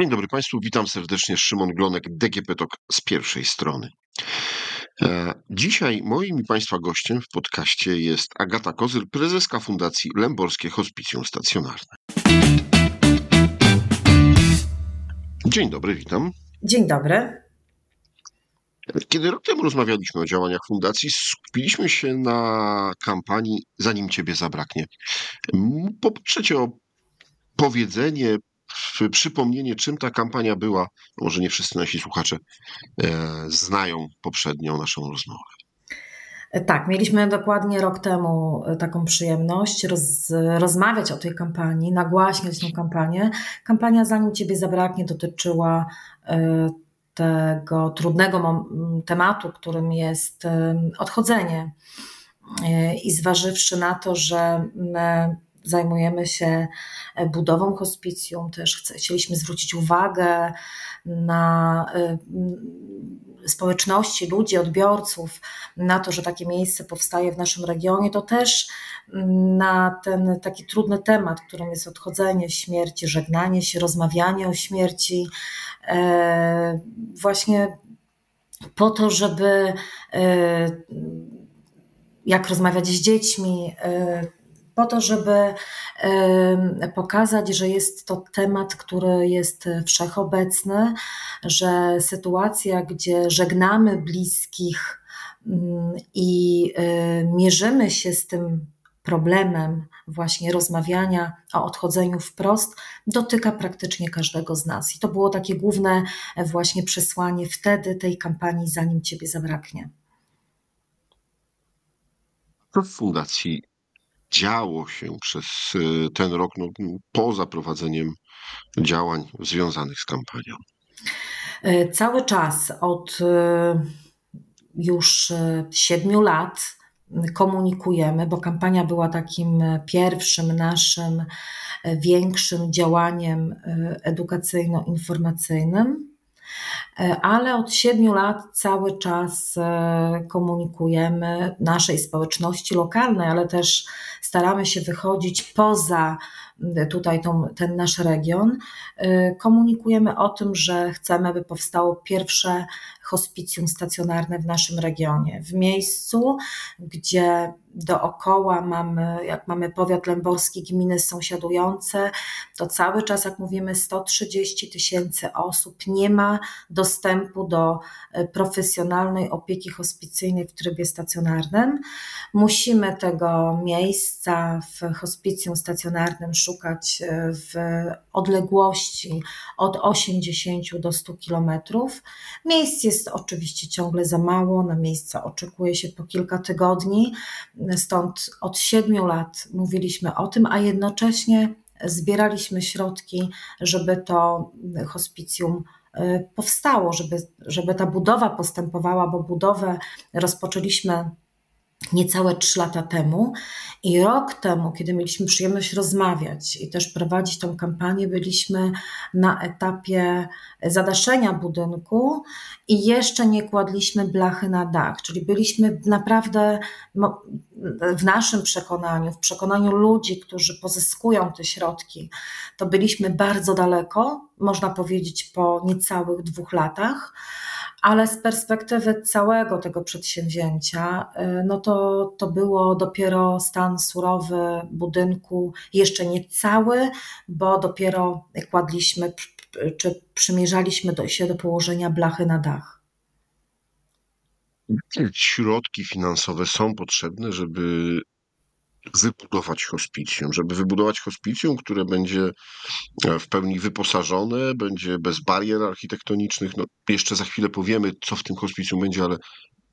Dzień dobry Państwu, witam serdecznie. Szymon Glonek, DGP TOK z pierwszej strony. E, dzisiaj moim i Państwa gościem w podcaście jest Agata Kozyr, prezeska Fundacji Lęborskie Hospicjum Stacjonarne. Dzień dobry, witam. Dzień dobry. Kiedy rok temu rozmawialiśmy o działaniach fundacji, skupiliśmy się na kampanii Zanim Ciebie zabraknie. Po trzecie o powiedzenie, przypomnienie, czym ta kampania była. Może nie wszyscy nasi słuchacze e, znają poprzednią naszą rozmowę. Tak, mieliśmy dokładnie rok temu e, taką przyjemność roz, rozmawiać o tej kampanii, nagłaśniać tę kampanię. Kampania Zanim Ciebie zabraknie dotyczyła e, tego trudnego tematu, którym jest odchodzenie. I zważywszy na to, że zajmujemy się e, budową hospicjum, też chcieliśmy zwrócić uwagę na e, społeczności, ludzi, odbiorców, na to, że takie miejsce powstaje w naszym regionie, to też na ten taki trudny temat, którym jest odchodzenie, śmierci, żegnanie się, rozmawianie o śmierci, e, właśnie po to, żeby jak rozmawiać z dziećmi, po to, żeby pokazać, że jest to temat, który jest wszechobecny, że sytuacja, gdzie żegnamy bliskich mm, i y, mierzymy się z tym problemem właśnie rozmawiania o odchodzeniu wprost dotyka praktycznie każdego z nas. I to było takie główne właśnie przesłanie wtedy tej kampanii, zanim Ciebie zabraknie. Co w fundacji działo się przez y, ten rok, no, poza prowadzeniem działań związanych z kampanią? E, cały czas od y, już y, siedmiu lat komunikujemy, bo kampania była takim pierwszym naszym większym działaniem edukacyjno-informacyjnym E, ale od siedmiu lat cały czas e, komunikujemy naszej społeczności lokalnej, ale też staramy się wychodzić poza tutaj tą, ten nasz region. E, komunikujemy o tym, że chcemy, by powstało pierwsze hospicjum stacjonarne w naszym regionie, w miejscu, gdzie dookoła mamy, jak mamy powiat lęborski, gminy sąsiadujące, to cały czas, jak mówimy, 130 tysięcy osób nie ma dostępu do e, profesjonalnej opieki hospicyjnej w trybie stacjonarnym. Musimy tego miejsca w hospicjum stacjonarnym szukać e, w odległości od 80 do 100 kilometrów. Miejsc jest oczywiście ciągle za mało, na miejsca oczekuje się po kilka tygodni. Stąd od siedmiu lat mówiliśmy o tym, a jednocześnie zbieraliśmy środki, żeby to hospicjum y, powstało, żeby, żeby ta budowa postępowała, bo budowę rozpoczęliśmy niecałe trzy lata temu. I rok temu, kiedy mieliśmy przyjemność rozmawiać i też prowadzić tą kampanię, byliśmy na etapie zadaszenia budynku i jeszcze nie kładliśmy blachy na dach, czyli byliśmy naprawdę w naszym przekonaniu, w przekonaniu ludzi, którzy pozyskują te środki, to byliśmy bardzo daleko, można powiedzieć po niecałych dwóch latach ale z perspektywy całego tego przedsięwzięcia, y, no to, to było dopiero stan surowy budynku, jeszcze nie cały, bo dopiero kładliśmy czy przymierzaliśmy do, się do położenia blachy na dach. Środki finansowe są potrzebne, żeby wybudować hospicjum, żeby wybudować hospicjum, które będzie e, w pełni wyposażone, będzie bez barier architektonicznych. No, jeszcze za chwilę powiemy, co w tym hospicjum będzie, ale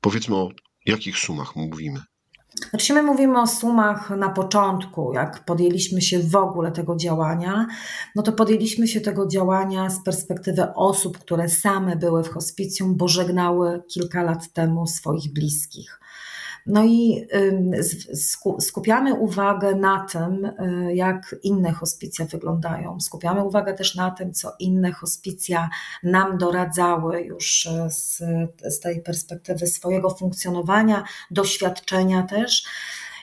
powiedzmy o jakich sumach mówimy. Znaczy my mówimy o sumach na początku, jak podjęliśmy się w ogóle tego działania, no to podjęliśmy się tego działania z perspektywy osób, które same były w hospicjum, bo żegnały kilka lat temu swoich bliskich. No i skupiamy uwagę na tym, y, jak inne hospicja wyglądają. Skupiamy uwagę też na tym, co inne hospicja nam doradzały już y, z, z tej perspektywy swojego funkcjonowania, doświadczenia też.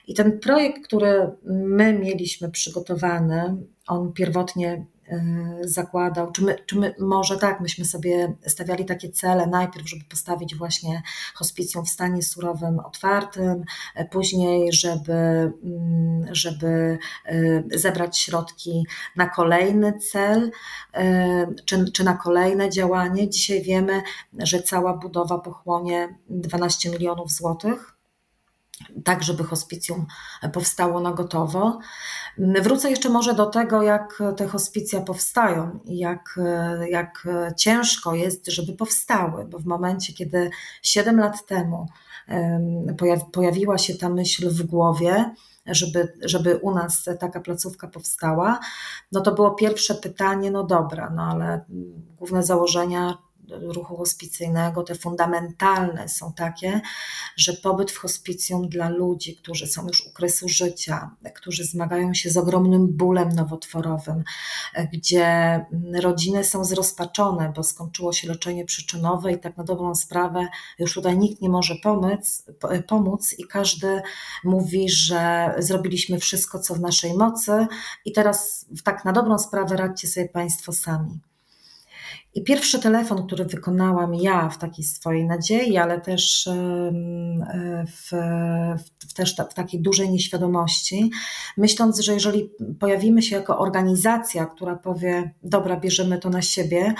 I ten projekt, który my mieliśmy przygotowany, on pierwotnie zakładał, czy my, czy my, może tak, myśmy sobie stawiali takie cele najpierw, żeby postawić właśnie hospicjum w stanie surowym otwartym, później, żeby, mm, żeby zebrać środki na kolejny cel, czy, czy na kolejne działanie. Dzisiaj wiemy, że cała budowa pochłonie 12 milionów złotych tak, żeby hospicjum powstało na gotowo. Wrócę jeszcze może do tego, jak te hospicja powstają i jak, jak ciężko jest, żeby powstały, bo w momencie, kiedy 7 lat temu pojawiła się ta myśl w głowie, żeby, żeby u nas taka placówka powstała, no to było pierwsze pytanie, no dobra, no ale główne założenia ruchu hospicyjnego, te fundamentalne są takie, że pobyt w hospicjum dla ludzi, którzy są już u kresu życia, którzy zmagają się z ogromnym bólem nowotworowym, gdzie rodziny są zrozpaczone, bo skończyło się leczenie przyczynowe i tak na dobrą sprawę już tutaj nikt nie może pomóc, pomóc i każdy mówi, że zrobiliśmy wszystko, co w naszej mocy i teraz tak na dobrą sprawę radźcie sobie Państwo sami. I pierwszy telefon, który wykonałam ja w takiej swojej nadziei, ale też w, w, też w takiej dużej nieświadomości, myśląc, że jeżeli pojawimy się jako organizacja, która powie, dobra, bierzemy to na siebie,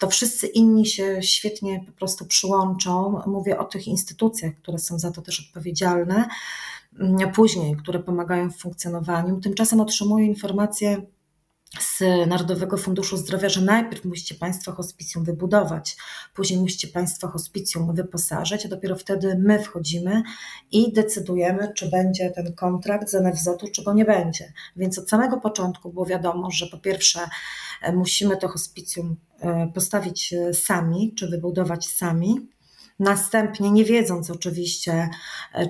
to wszyscy inni się świetnie po prostu przyłączą. Mówię o tych instytucjach, które są za to też odpowiedzialne, później, które pomagają w funkcjonowaniu. Tymczasem otrzymuję informacje, z Narodowego Funduszu Zdrowia, że najpierw musicie Państwo hospicjum wybudować, później musicie Państwo hospicjum wyposażyć, a dopiero wtedy my wchodzimy i decydujemy, czy będzie ten kontrakt z NFZ-u, czy go nie będzie. Więc od samego początku było wiadomo, że po pierwsze e, musimy to hospicjum e, postawić e, sami, czy wybudować sami, Następnie, nie wiedząc oczywiście,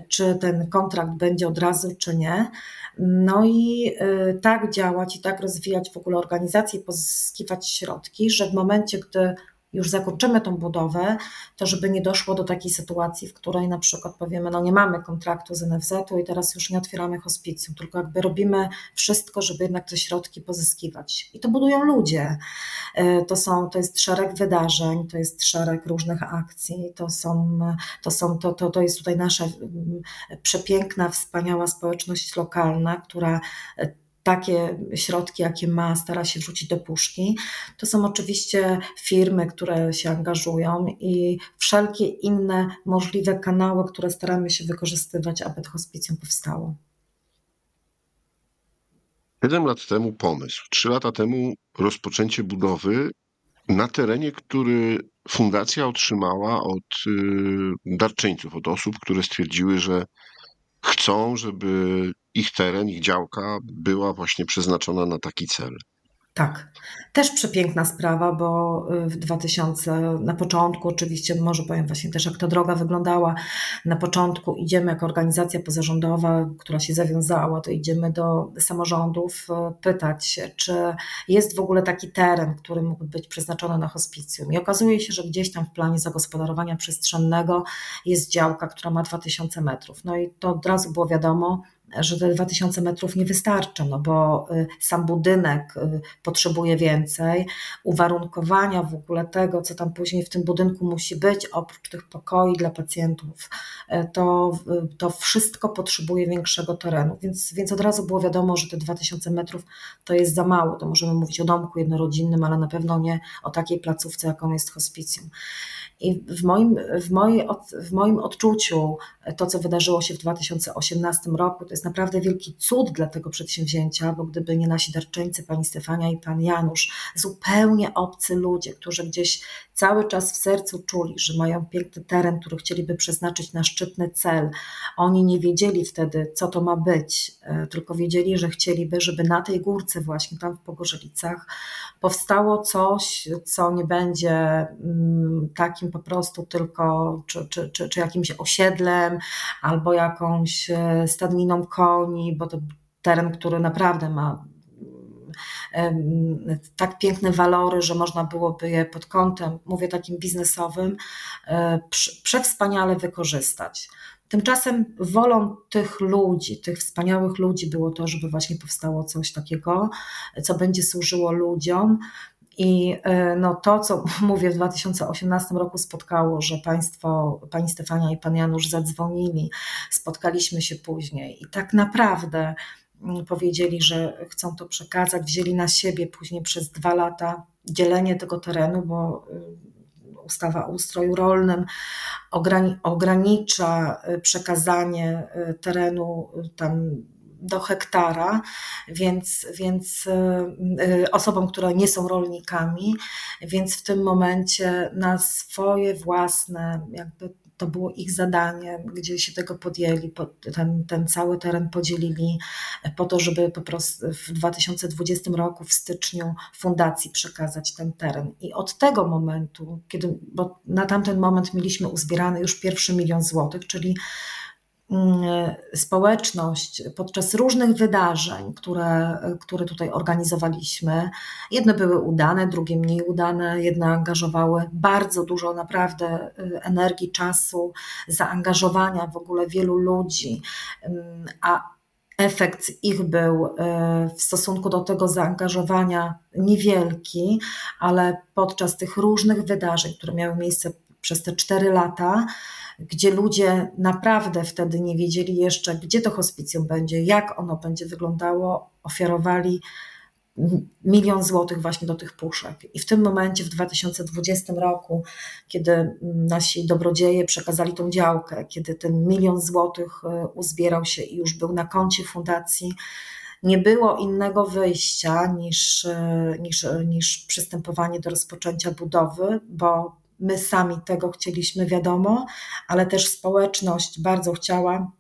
czy ten kontrakt będzie od razu, czy nie, no i y, tak działać i tak rozwijać w ogóle organizację pozyskiwać środki, że w momencie, gdy już zakończymy tą budowę, to żeby nie doszło do takiej sytuacji, w której na przykład powiemy, no nie mamy kontraktu z NFZ-u i teraz już nie otwieramy hospicjum, tylko jakby robimy wszystko, żeby jednak te środki pozyskiwać. I to budują ludzie. Y, to, są, to jest szereg wydarzeń, to jest szereg różnych akcji, to, są, to, są, to, to, to jest tutaj nasza mm, przepiękna, wspaniała społeczność lokalna, która takie środki, jakie ma, stara się wrzucić do puszki. To są oczywiście firmy, które się angażują i wszelkie inne możliwe kanały, które staramy się wykorzystywać, aby to hospicjum powstało. Siedem lat temu pomysł, trzy lata temu rozpoczęcie budowy na terenie, który fundacja otrzymała od y, darczyńców, od osób, które stwierdziły, że chcą, żeby ich teren, ich działka była właśnie przeznaczona na taki cel. Tak, też przepiękna sprawa, bo y, w 2000, na początku oczywiście, może powiem właśnie też jak ta droga wyglądała, na początku idziemy jako organizacja pozarządowa, która się zawiązała, to idziemy do samorządów y, pytać czy jest w ogóle taki teren, który mógł być przeznaczony na hospicjum. I okazuje się, że gdzieś tam w planie zagospodarowania przestrzennego jest działka, która ma 2000 metrów. No i to od razu było wiadomo, że te 2000 metrów nie wystarczy, no bo y, sam budynek y, potrzebuje więcej, uwarunkowania w ogóle tego, co tam później w tym budynku musi być, oprócz tych pokoi dla pacjentów, y, to, to wszystko potrzebuje większego terenu, więc, więc od razu było wiadomo, że te 2000 metrów to jest za mało, to możemy mówić o domku jednorodzinnym, ale na pewno nie o takiej placówce, jaką jest hospicjum. I w moim, w, mojej, w moim odczuciu to, co wydarzyło się w 2018 roku, to jest naprawdę wielki cud dla tego przedsięwzięcia, bo gdyby nie nasi darczyńcy, pani Stefania i pan Janusz, zupełnie obcy ludzie, którzy gdzieś cały czas w sercu czuli, że mają piękny teren, który chcieliby przeznaczyć na szczytny cel. Oni nie wiedzieli wtedy, co to ma być, e, tylko wiedzieli, że chcieliby, żeby na tej górce, właśnie tam w Pogorzelicach, powstało coś, co nie będzie mm, takim po prostu tylko, czy, czy, czy, czy jakimś osiedlem, albo jakąś e, stadniną koni, bo to teren, który naprawdę ma tak piękne walory, że można byłoby je pod kątem, mówię takim biznesowym, e, przewspaniale wykorzystać. Tymczasem wolą tych ludzi, tych wspaniałych ludzi było to, żeby właśnie powstało coś takiego, co będzie służyło ludziom. I e, no to, co mówię, w 2018 roku spotkało, że państwo, pani Stefania i pan Janusz zadzwonili, spotkaliśmy się później i tak naprawdę mm, powiedzieli, że chcą to przekazać, wzięli na siebie później przez dwa lata dzielenie tego terenu, bo y, ustawa o ustroju rolnym ogranicza y, przekazanie y, terenu tam do hektara, więc, więc osobom, które nie są rolnikami, więc w tym momencie na swoje własne jakby to było ich zadanie, gdzie się tego podjęli, ten, ten cały teren podzielili po to, żeby po prostu w 2020 roku, w styczniu, fundacji przekazać ten teren. I od tego momentu, kiedy, bo na tamten moment mieliśmy uzbierany już pierwszy milion złotych, czyli społeczność podczas różnych wydarzeń, które, które tutaj organizowaliśmy. Jedne były udane, drugie mniej udane, jedne angażowały bardzo dużo naprawdę y, energii, czasu, zaangażowania w ogóle wielu ludzi, a efekt ich był y, w stosunku do tego zaangażowania niewielki, ale podczas tych różnych wydarzeń, które miały miejsce przez te cztery lata, gdzie ludzie naprawdę wtedy nie wiedzieli jeszcze, gdzie to hospicjum będzie, jak ono będzie wyglądało, ofiarowali milion złotych właśnie do tych puszek. I w tym momencie, w 2020 roku, kiedy nasi dobrodzieje przekazali tą działkę, kiedy ten milion złotych e, uzbierał się i już był na koncie fundacji, nie było innego wyjścia niż, e, niż, niż przystępowanie do rozpoczęcia budowy, bo My sami tego chcieliśmy, wiadomo, ale też społeczność bardzo chciała.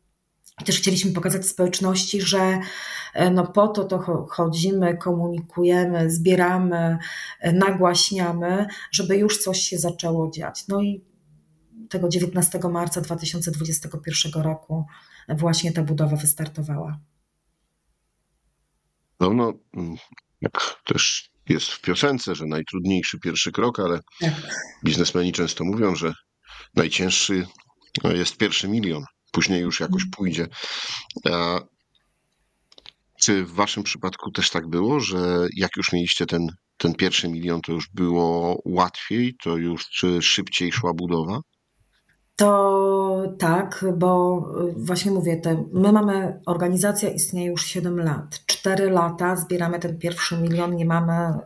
I też chcieliśmy pokazać społeczności, że e, no po to to chodzimy, komunikujemy, zbieramy, e, nagłaśniamy, żeby już coś się zaczęło dziać. No i tego 19 marca 2021 roku właśnie ta budowa wystartowała. No, no jak też jest w piosence, że najtrudniejszy pierwszy krok, ale tak. biznesmeni często mówią, że najcięższy no, jest pierwszy milion. Później już jakoś mhm. pójdzie. A czy w waszym przypadku też tak było, że jak już mieliście ten, ten pierwszy milion, to już było łatwiej, to już czy szybciej szła budowa? To tak, bo y, właśnie mówię, te, my mamy, organizacja istnieje już 7 lat. 4 lata zbieramy ten pierwszy milion, nie mamy,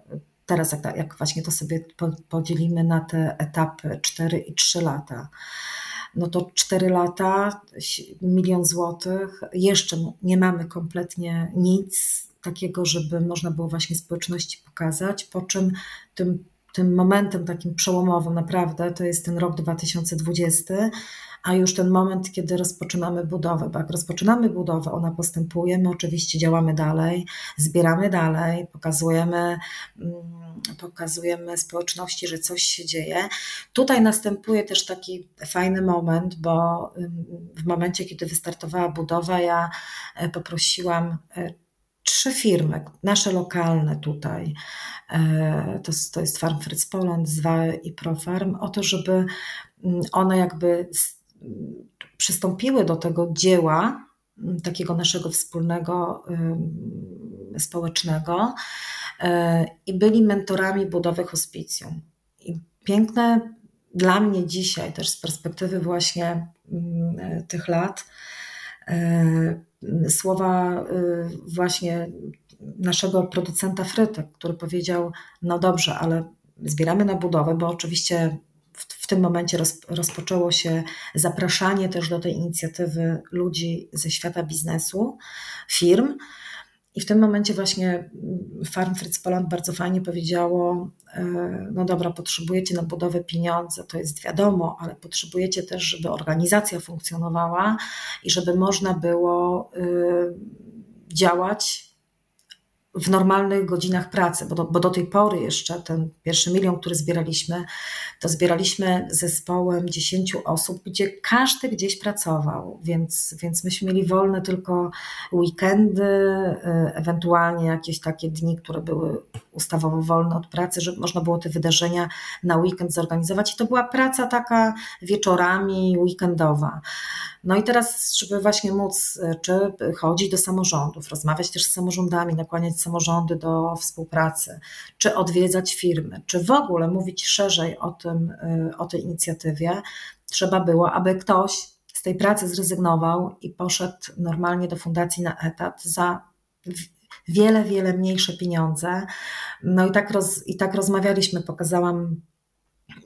teraz jak, jak właśnie to sobie podzielimy na te etapy 4 i 3 lata, no to 4 lata, milion złotych, jeszcze nie mamy kompletnie nic takiego, żeby można było właśnie społeczności pokazać, po czym tym tym momentem takim przełomowym naprawdę to jest ten rok 2020, a już ten moment, kiedy rozpoczynamy budowę. Bo jak rozpoczynamy budowę, ona postępuje, my oczywiście działamy dalej, zbieramy dalej, pokazujemy, mm, pokazujemy społeczności, że coś się dzieje. Tutaj następuje też taki fajny moment, bo w momencie, kiedy wystartowała budowa, ja e, poprosiłam e, trzy firmy, nasze lokalne tutaj, e, to, to jest Farm Fritz Poland, Zwae i Profarm, o to, żeby mm, one jakby przystąpiły do tego dzieła, mm, takiego naszego wspólnego, społecznego e, i byli mentorami budowy hospicjum. I piękne dla mnie dzisiaj, też z perspektywy właśnie mm, tych lat, e, słowa y, właśnie naszego producenta frytek, który powiedział: No dobrze, ale zbieramy na budowę, bo oczywiście w, w tym momencie roz, rozpoczęło się zapraszanie też do tej inicjatywy ludzi ze świata biznesu, firm. I w tym momencie właśnie mm, Farm Fritz Poland bardzo fajnie powiedziało, e, no dobra, potrzebujecie na budowę pieniądze, to jest wiadomo, ale potrzebujecie też, żeby organizacja funkcjonowała i żeby można było y, działać w normalnych godzinach pracy, bo do, bo do tej pory jeszcze ten pierwszy milion, który zbieraliśmy, to zbieraliśmy zespołem 10 osób, gdzie każdy gdzieś pracował, więc, więc myśmy mieli wolne tylko weekendy, y, ewentualnie jakieś takie dni, które były ustawowo wolne od pracy, żeby można było te wydarzenia na weekend zorganizować. I to była praca taka wieczorami, weekendowa. No i teraz, żeby właśnie móc, y, czy chodzić do samorządów, rozmawiać też z samorządami, nakłaniać samorządy do współpracy, czy odwiedzać firmy, czy w ogóle mówić szerzej o, tym, y, o tej inicjatywie, trzeba było, aby ktoś z tej pracy zrezygnował i poszedł normalnie do fundacji na etat za wiele, wiele mniejsze pieniądze. No i tak, roz, i tak rozmawialiśmy, pokazałam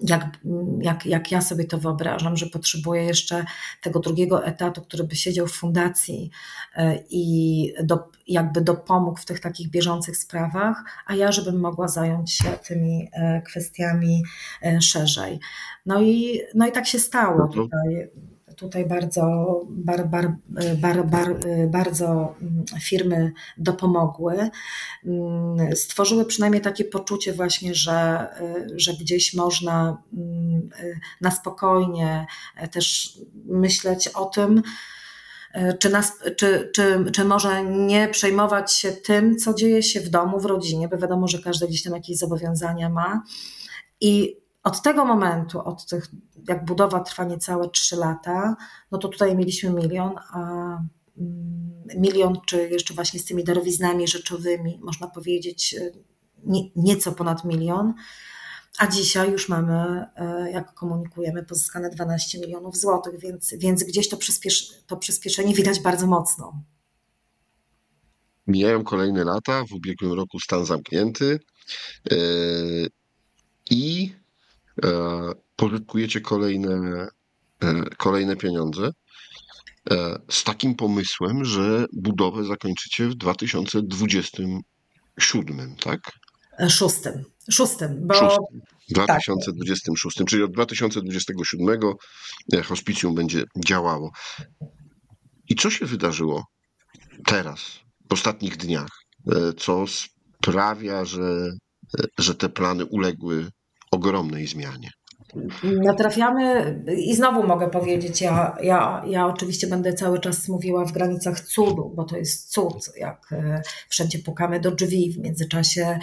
jak, jak, jak ja sobie to wyobrażam, że potrzebuję jeszcze tego drugiego etatu, który by siedział w fundacji e, i do, jakby dopomógł w tych takich bieżących sprawach, a ja, żebym mogła zająć się tymi e, kwestiami e, szerzej. No i, no i tak się stało no tutaj tutaj bardzo, bar, bar, bar, bar, bardzo mm, firmy dopomogły. Mm, stworzyły przynajmniej takie poczucie właśnie, że, że gdzieś można mm, na spokojnie też myśleć o tym, czy, nas, czy, czy, czy może nie przejmować się tym, co dzieje się w domu, w rodzinie, bo wiadomo, że każdy gdzieś tam jakieś zobowiązania ma. I od tego momentu, od tych, jak budowa trwa niecałe 3 lata, no to tutaj mieliśmy milion, a mm, milion, czy jeszcze właśnie z tymi darowiznami rzeczowymi, można powiedzieć, y, nie, nieco ponad milion. A dzisiaj już mamy, y, jak komunikujemy, pozyskane 12 milionów złotych, więc, więc gdzieś to, przyspiesz, to przyspieszenie widać bardzo mocno. Mijają kolejne lata, w ubiegłym roku stan zamknięty yy, i pożytkujecie kolejne, e, kolejne pieniądze e, z takim pomysłem, że budowę zakończycie w 2027, tak? Szóstym. Szóstym, bo. Szóstym. 2026, tak. czyli od 2027 hospicjum będzie działało. I co się wydarzyło teraz, w ostatnich dniach, co sprawia, że, że te plany uległy ogromnej zmianie. Natrafiamy i znowu mogę powiedzieć, ja, ja, ja oczywiście będę cały czas mówiła w granicach cudu, bo to jest cud, jak e, wszędzie pukamy do drzwi. W międzyczasie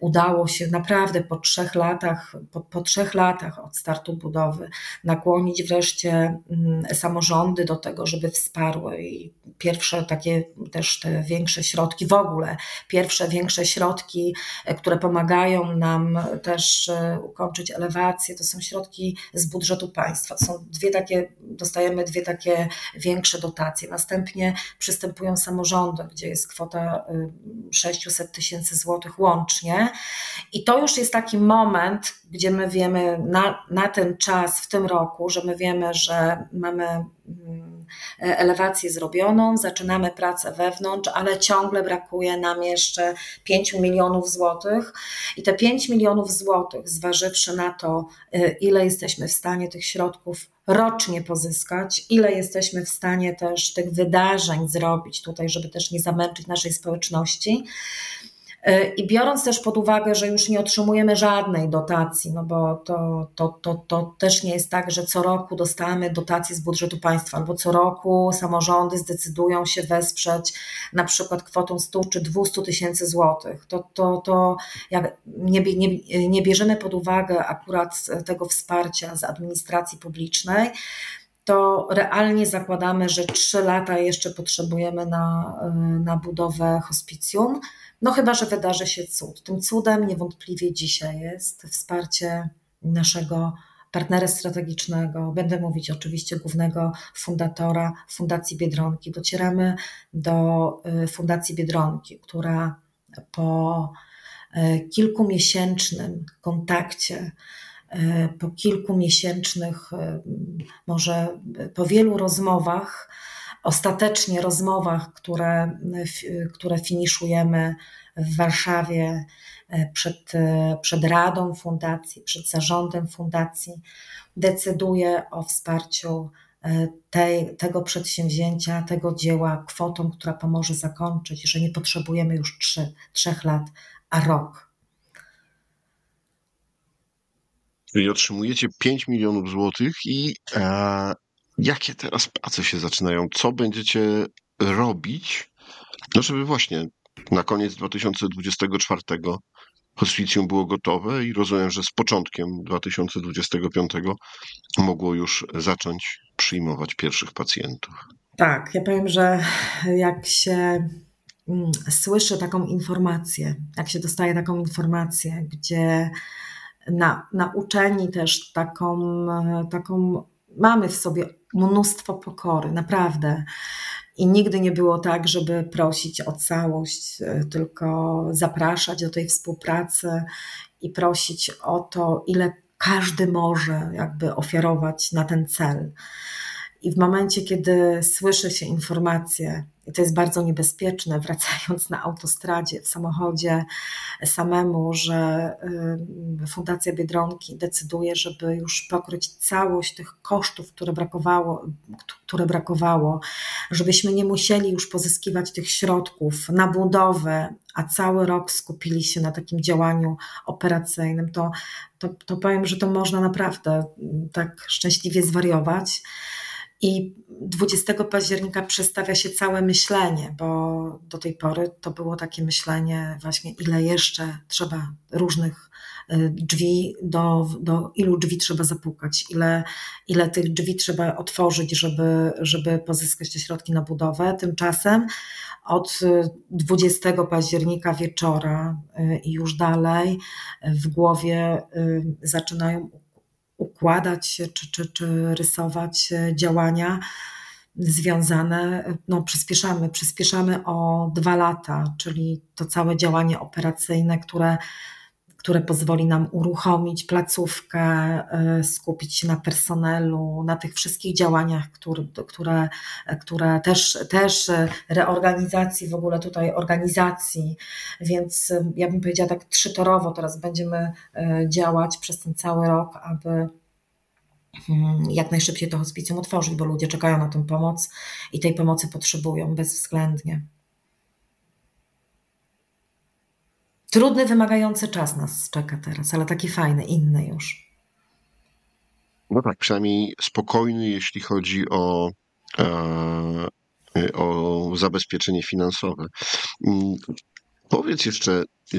udało się naprawdę po trzech latach, po, po trzech latach od startu budowy nakłonić wreszcie mm, samorządy do tego, żeby wsparły i pierwsze takie też te większe środki w ogóle, pierwsze większe środki, e, które pomagają nam też e, ukończyć elewację, to są środki z budżetu państwa. Są dwie takie, dostajemy dwie takie większe dotacje. Następnie przystępują samorządy, gdzie jest kwota 600 y, tysięcy złotych łącznie. I to już jest taki moment, gdzie my wiemy na, na ten czas w tym roku, że my wiemy, że mamy elewację zrobioną, zaczynamy pracę wewnątrz, ale ciągle brakuje nam jeszcze 5 milionów złotych. I te 5 milionów złotych, zważywszy na to, y, ile jesteśmy w stanie tych środków rocznie pozyskać, ile jesteśmy w stanie też tych wydarzeń zrobić tutaj, żeby też nie zamęczyć naszej społeczności, I biorąc też pod uwagę, że już nie otrzymujemy żadnej dotacji, no bo to, to, to, to też nie jest tak, że co roku dostajemy dotacje z budżetu państwa, albo co roku samorządy zdecydują się wesprzeć na przykład kwotą 100 czy 200 tysięcy złotych. To, to, to jak nie, nie, nie bierzemy pod uwagę akurat tego wsparcia z administracji publicznej, to realnie zakładamy, że trzy lata jeszcze potrzebujemy na, na budowę hospicjum. No chyba, że wydarzy się cud. Tym cudem niewątpliwie dzisiaj jest wsparcie naszego partnera strategicznego, będę mówić oczywiście głównego fundatora Fundacji Biedronki. Docieramy do y, Fundacji Biedronki, która po y, kilkumiesięcznym kontakcie, y, po kilkumiesięcznych, może po wielu rozmowach, ostatecznie rozmowach, które, które finiszujemy w Warszawie e, przed, e, przed Radą Fundacji, przed zarządem Fundacji, decyduje o wsparciu tej, tego przedsięwzięcia, tego dzieła kwotą, która pomoże zakończyć, że nie potrzebujemy już trzy, trzech lat, a rok. I otrzymujecie 5 milionów złotych i e, jakie teraz prace się zaczynają? Co będziecie robić, no żeby właśnie na koniec 2024 hospicjum było gotowe i rozumiem, że z początkiem 2025 mogło już zacząć przyjmować pierwszych pacjentów. Tak, ja powiem, że jak się mm, słyszy taką informację, jak się dostaje taką informację, gdzie na, nauczeni też taką, taką, mamy w sobie mnóstwo pokory, naprawdę. I nigdy nie było tak, żeby prosić o całość, tylko zapraszać do tej współpracy i prosić o to, ile każdy może jakby ofiarować na ten cel. I w momencie, kiedy słyszy się informacje, i to jest bardzo niebezpieczne, wracając na autostradzie, w samochodzie samemu, że y, Fundacja Biedronki decyduje, żeby już pokryć całość tych kosztów, które brakowało, które brakowało, żebyśmy nie musieli już pozyskiwać tych środków na budowę, a cały rok skupili się na takim działaniu operacyjnym, to, to, to powiem, że to można naprawdę tak szczęśliwie zwariować. I 20 października przestawia się całe myślenie, bo do tej pory to było takie myślenie, właśnie ile jeszcze trzeba różnych y, drzwi, do, do ilu drzwi trzeba zapukać, ile, ile tych drzwi trzeba otworzyć, żeby, żeby pozyskać te środki na budowę. Tymczasem od 20 października wieczora y, i już dalej w głowie y, zaczynają układać czy, czy, czy rysować działania związane, no przyspieszamy, przyspieszamy o dwa lata, czyli to całe działanie operacyjne, które, które pozwoli nam uruchomić placówkę, y, skupić się na personelu, na tych wszystkich działaniach, które, które, które też, też reorganizacji w ogóle tutaj organizacji, więc ja bym powiedziała tak trzytorowo teraz będziemy y, działać przez ten cały rok, aby Mm, jak najszybciej to hospicjum otworzyć, bo ludzie czekają na tę pomoc i tej pomocy potrzebują bezwzględnie. Trudny, wymagający czas nas czeka teraz, ale taki fajny, inny już. No tak, przynajmniej spokojny, jeśli chodzi o, e, o zabezpieczenie finansowe. Mm, powiedz jeszcze, e,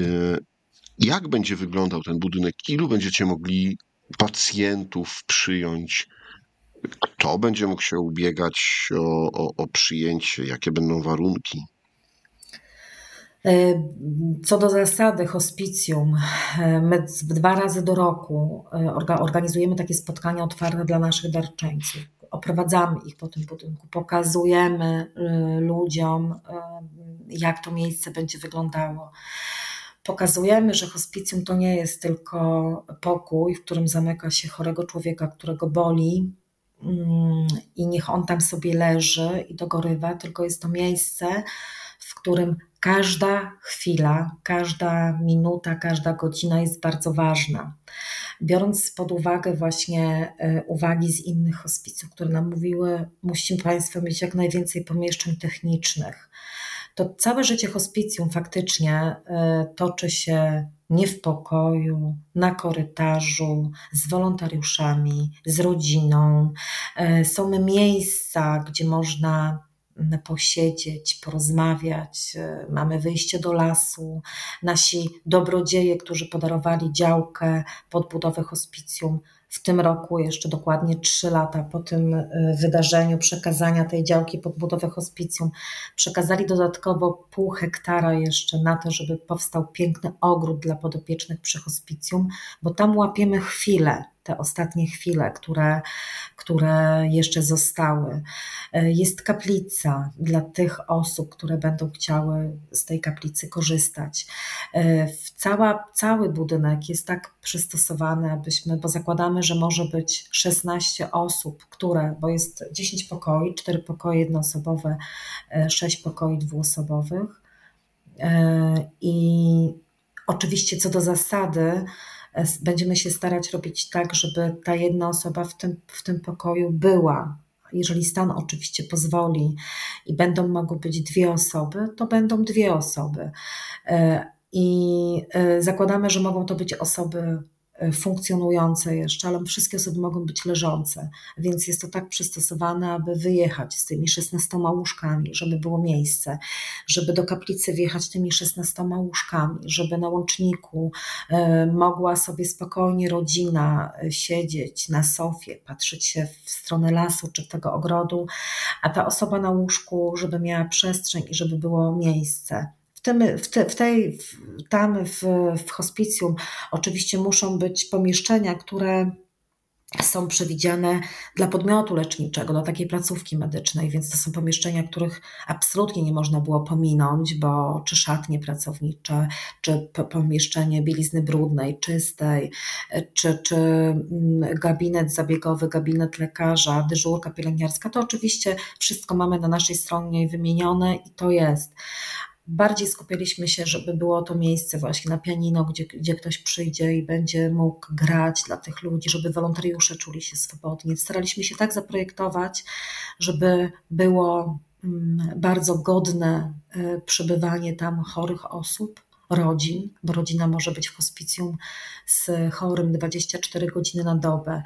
jak będzie wyglądał ten budynek? Ilu będziecie mogli pacjentów przyjąć? Kto będzie mógł się ubiegać o, o, o przyjęcie? Jakie będą warunki? E, co do zasady hospicjum, e, my dwa razy do roku e, organizujemy takie spotkania otwarte dla naszych darczyńców. Oprowadzamy ich po tym budynku, pokazujemy ludziom, jak to miejsce będzie wyglądało pokazujemy, że hospicjum to nie jest tylko pokój, w którym zamyka się chorego człowieka, którego boli mm, i niech on tam sobie leży i dogorywa, tylko jest to miejsce, w którym każda chwila, każda minuta, każda godzina jest bardzo ważna. Biorąc pod uwagę właśnie e, uwagi z innych hospicjów, które nam mówiły, musimy Państwo mieć jak najwięcej pomieszczeń technicznych, to całe życie hospicjum faktycznie e, toczy się nie w pokoju, na korytarzu, z wolontariuszami, z rodziną. E, są miejsca, gdzie można posiedzieć, porozmawiać. E, mamy wyjście do lasu. Nasi dobrodzieje, którzy podarowali działkę pod budowę hospicjum, w tym roku, jeszcze dokładnie trzy lata po tym y, wydarzeniu przekazania tej działki pod budowę hospicjum, przekazali dodatkowo pół hektara jeszcze na to, żeby powstał piękny ogród dla podopiecznych przy hospicjum, bo tam łapiemy chwilę, te ostatnie chwile, które, które jeszcze zostały. E, jest kaplica dla tych osób, które będą chciały z tej kaplicy korzystać. E, cała, cały budynek jest tak przystosowany, abyśmy, bo zakładamy, że może być 16 osób, które, bo jest 10 pokoi, 4 pokoje jednoosobowe, 6 e, pokoi dwuosobowych. I oczywiście co do zasady, będziemy się starać robić tak, żeby ta jedna osoba w tym, w tym pokoju była Jeżeli stan oczywiście pozwoli i będą mogły być dwie osoby, to będą dwie osoby. I zakładamy, że mogą to być osoby E, funkcjonujące jeszcze, ale wszystkie osoby mogą być leżące, więc jest to tak przystosowane, aby wyjechać z tymi 16 łóżkami, żeby było miejsce, żeby do kaplicy wjechać tymi 16 łóżkami, żeby na łączniku e, mogła sobie spokojnie rodzina e, siedzieć na sofie, patrzeć się w stronę lasu czy tego ogrodu, a ta osoba na łóżku, żeby miała przestrzeń i żeby było miejsce tym, w, te, w tej, w, tam w, w hospicjum oczywiście muszą być pomieszczenia, które są przewidziane dla podmiotu leczniczego, dla takiej placówki medycznej, więc to są pomieszczenia, których absolutnie nie można było pominąć, bo czy szatnie pracownicze, czy pomieszczenie bielizny brudnej, czystej, czy, czy mm, gabinet zabiegowy, gabinet lekarza, dyżurka pielęgniarska, to oczywiście wszystko mamy na naszej stronie wymienione i to jest bardziej skupialiśmy się, żeby było to miejsce właśnie na pianino, gdzie, gdzie ktoś przyjdzie i będzie mógł grać dla tych ludzi, żeby wolontariusze czuli się swobodnie. Staraliśmy się tak zaprojektować, żeby było mm, bardzo godne y, przebywanie tam chorych osób, rodzin, bo rodzina może być w hospicjum z chorym 24 godziny na dobę.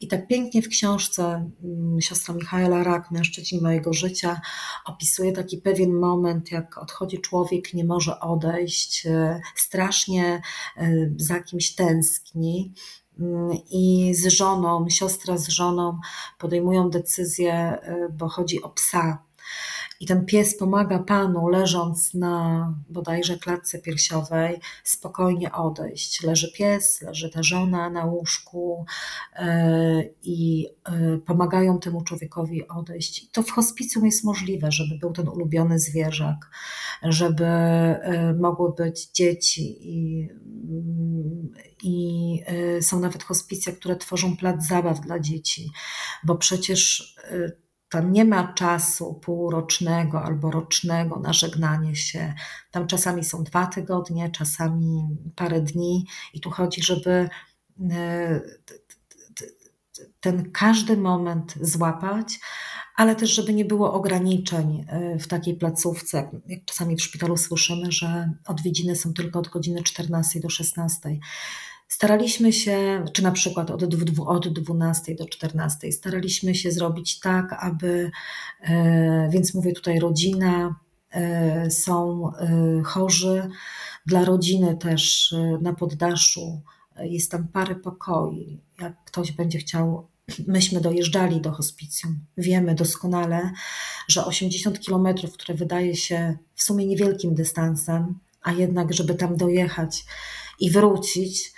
I tak pięknie w książce mm, siostra Michaela Rak, Mężczyźni mojego życia, opisuje taki pewien moment, jak odchodzi człowiek, nie może odejść, e, strasznie e, za kimś tęskni. Mm, I z żoną, siostra z żoną podejmują decyzję, e, bo chodzi o psa, i ten pies pomaga panu, leżąc na bodajże klatce piersiowej, spokojnie odejść. Leży pies, leży ta żona na łóżku e, i e, pomagają temu człowiekowi odejść. I to w hospicjum jest możliwe, żeby był ten ulubiony zwierzak, żeby e, mogły być dzieci i, i są nawet hospicja, które tworzą plac zabaw dla dzieci, bo przecież tam nie ma czasu półrocznego albo rocznego na żegnanie się. Tam czasami są dwa tygodnie, czasami parę dni, i tu chodzi, żeby e, ten każdy moment złapać, ale też, żeby nie było ograniczeń e, w takiej placówce. Jak czasami w szpitalu słyszymy, że odwiedziny są tylko od godziny 14 do 16. Staraliśmy się, czy na przykład od, od 12 do 14, staraliśmy się zrobić tak, aby, e, więc mówię tutaj rodzina, e, są e, chorzy, dla rodziny też na poddaszu jest tam parę pokoi. Jak ktoś będzie chciał, myśmy dojeżdżali do hospicjum. Wiemy doskonale, że 80 kilometrów, które wydaje się w sumie niewielkim dystansem, a jednak, żeby tam dojechać i wrócić,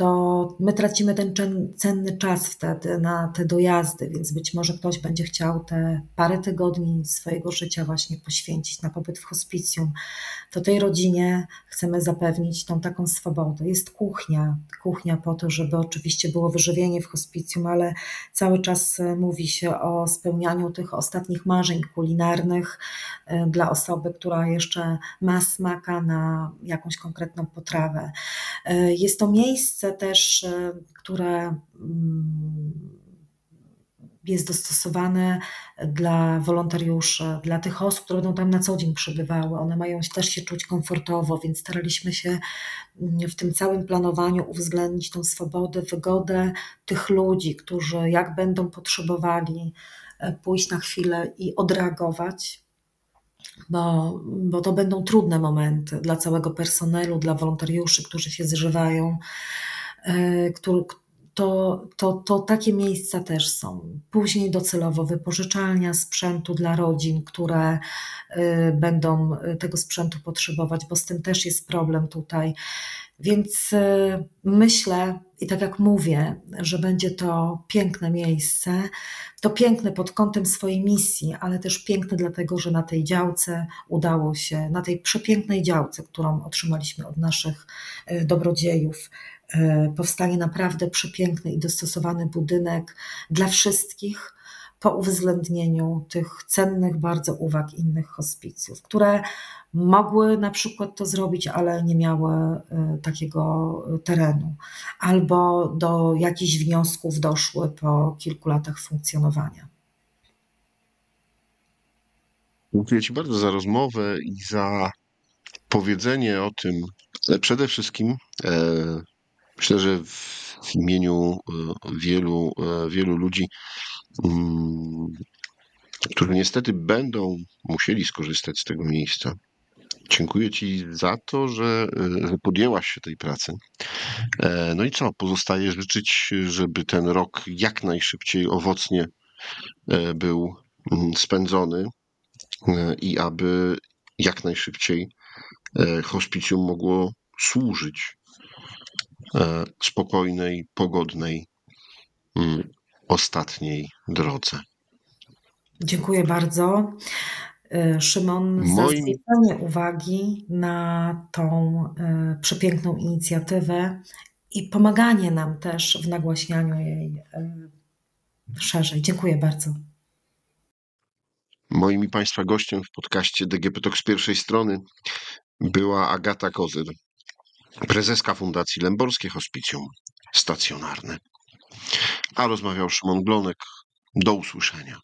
to my tracimy ten cenny czas wtedy na te dojazdy, więc być może ktoś będzie chciał te parę tygodni swojego życia właśnie poświęcić na pobyt w hospicjum. To tej rodzinie chcemy zapewnić tą taką swobodę. Jest kuchnia, kuchnia po to, żeby oczywiście było wyżywienie w hospicjum, ale cały czas e, mówi się o spełnianiu tych ostatnich marzeń kulinarnych e, dla osoby, która jeszcze ma smaka na jakąś konkretną potrawę. E, jest to miejsce, też, e, które mm, jest dostosowane dla wolontariuszy, dla tych osób, które będą tam na co dzień przebywały. One mają też się czuć komfortowo, więc staraliśmy się mm, w tym całym planowaniu uwzględnić tą swobodę, wygodę tych ludzi, którzy jak będą potrzebowali e, pójść na chwilę i odreagować, bo, bo to będą trudne momenty dla całego personelu, dla wolontariuszy, którzy się zżywają. E, który, to, to, to takie miejsca też są. Później docelowo wypożyczalnia sprzętu dla rodzin, które e, będą tego sprzętu potrzebować, bo z tym też jest problem tutaj. Więc e, myślę, i tak jak mówię, że będzie to piękne miejsce, to piękne pod kątem swojej misji, ale też piękne dlatego, że na tej działce udało się, na tej przepięknej działce, którą otrzymaliśmy od naszych dobrodziejów, powstanie naprawdę przepiękny i dostosowany budynek dla wszystkich po uwzględnieniu tych cennych bardzo uwag innych hospicjów, które mogły na przykład to zrobić, ale nie miały e, takiego terenu, albo do jakichś wniosków doszły po kilku latach funkcjonowania. Dziękuję Ci bardzo za rozmowę i za powiedzenie o tym. ale Przede wszystkim e, myślę, że w imieniu e, wielu, e, wielu ludzi, mm, którzy niestety będą musieli skorzystać z tego miejsca. Dziękuję Ci za to, że, e, podjęłaś się tej pracy. No i co? Pozostaje życzyć, żeby ten rok jak najszybciej owocnie był mm, spędzony i aby jak najszybciej hospicjum mogło służyć spokojnej, pogodnej, mm, ostatniej drodze. Dziękuję bardzo. Y, Szymon, za Moim- zwrócenie uwagi na tą y, przepiękną inicjatywę i pomaganie nam też w nagłaśnianiu jej szerzej. Dziękuję bardzo. Moim i Państwa gościem w podcaście DGP Talk z pierwszej strony była Agata Kozyr, prezeska Fundacji Lęborskie Hospicjum Stacjonarne. A rozmawiał Szymon Glonek. Do usłyszenia.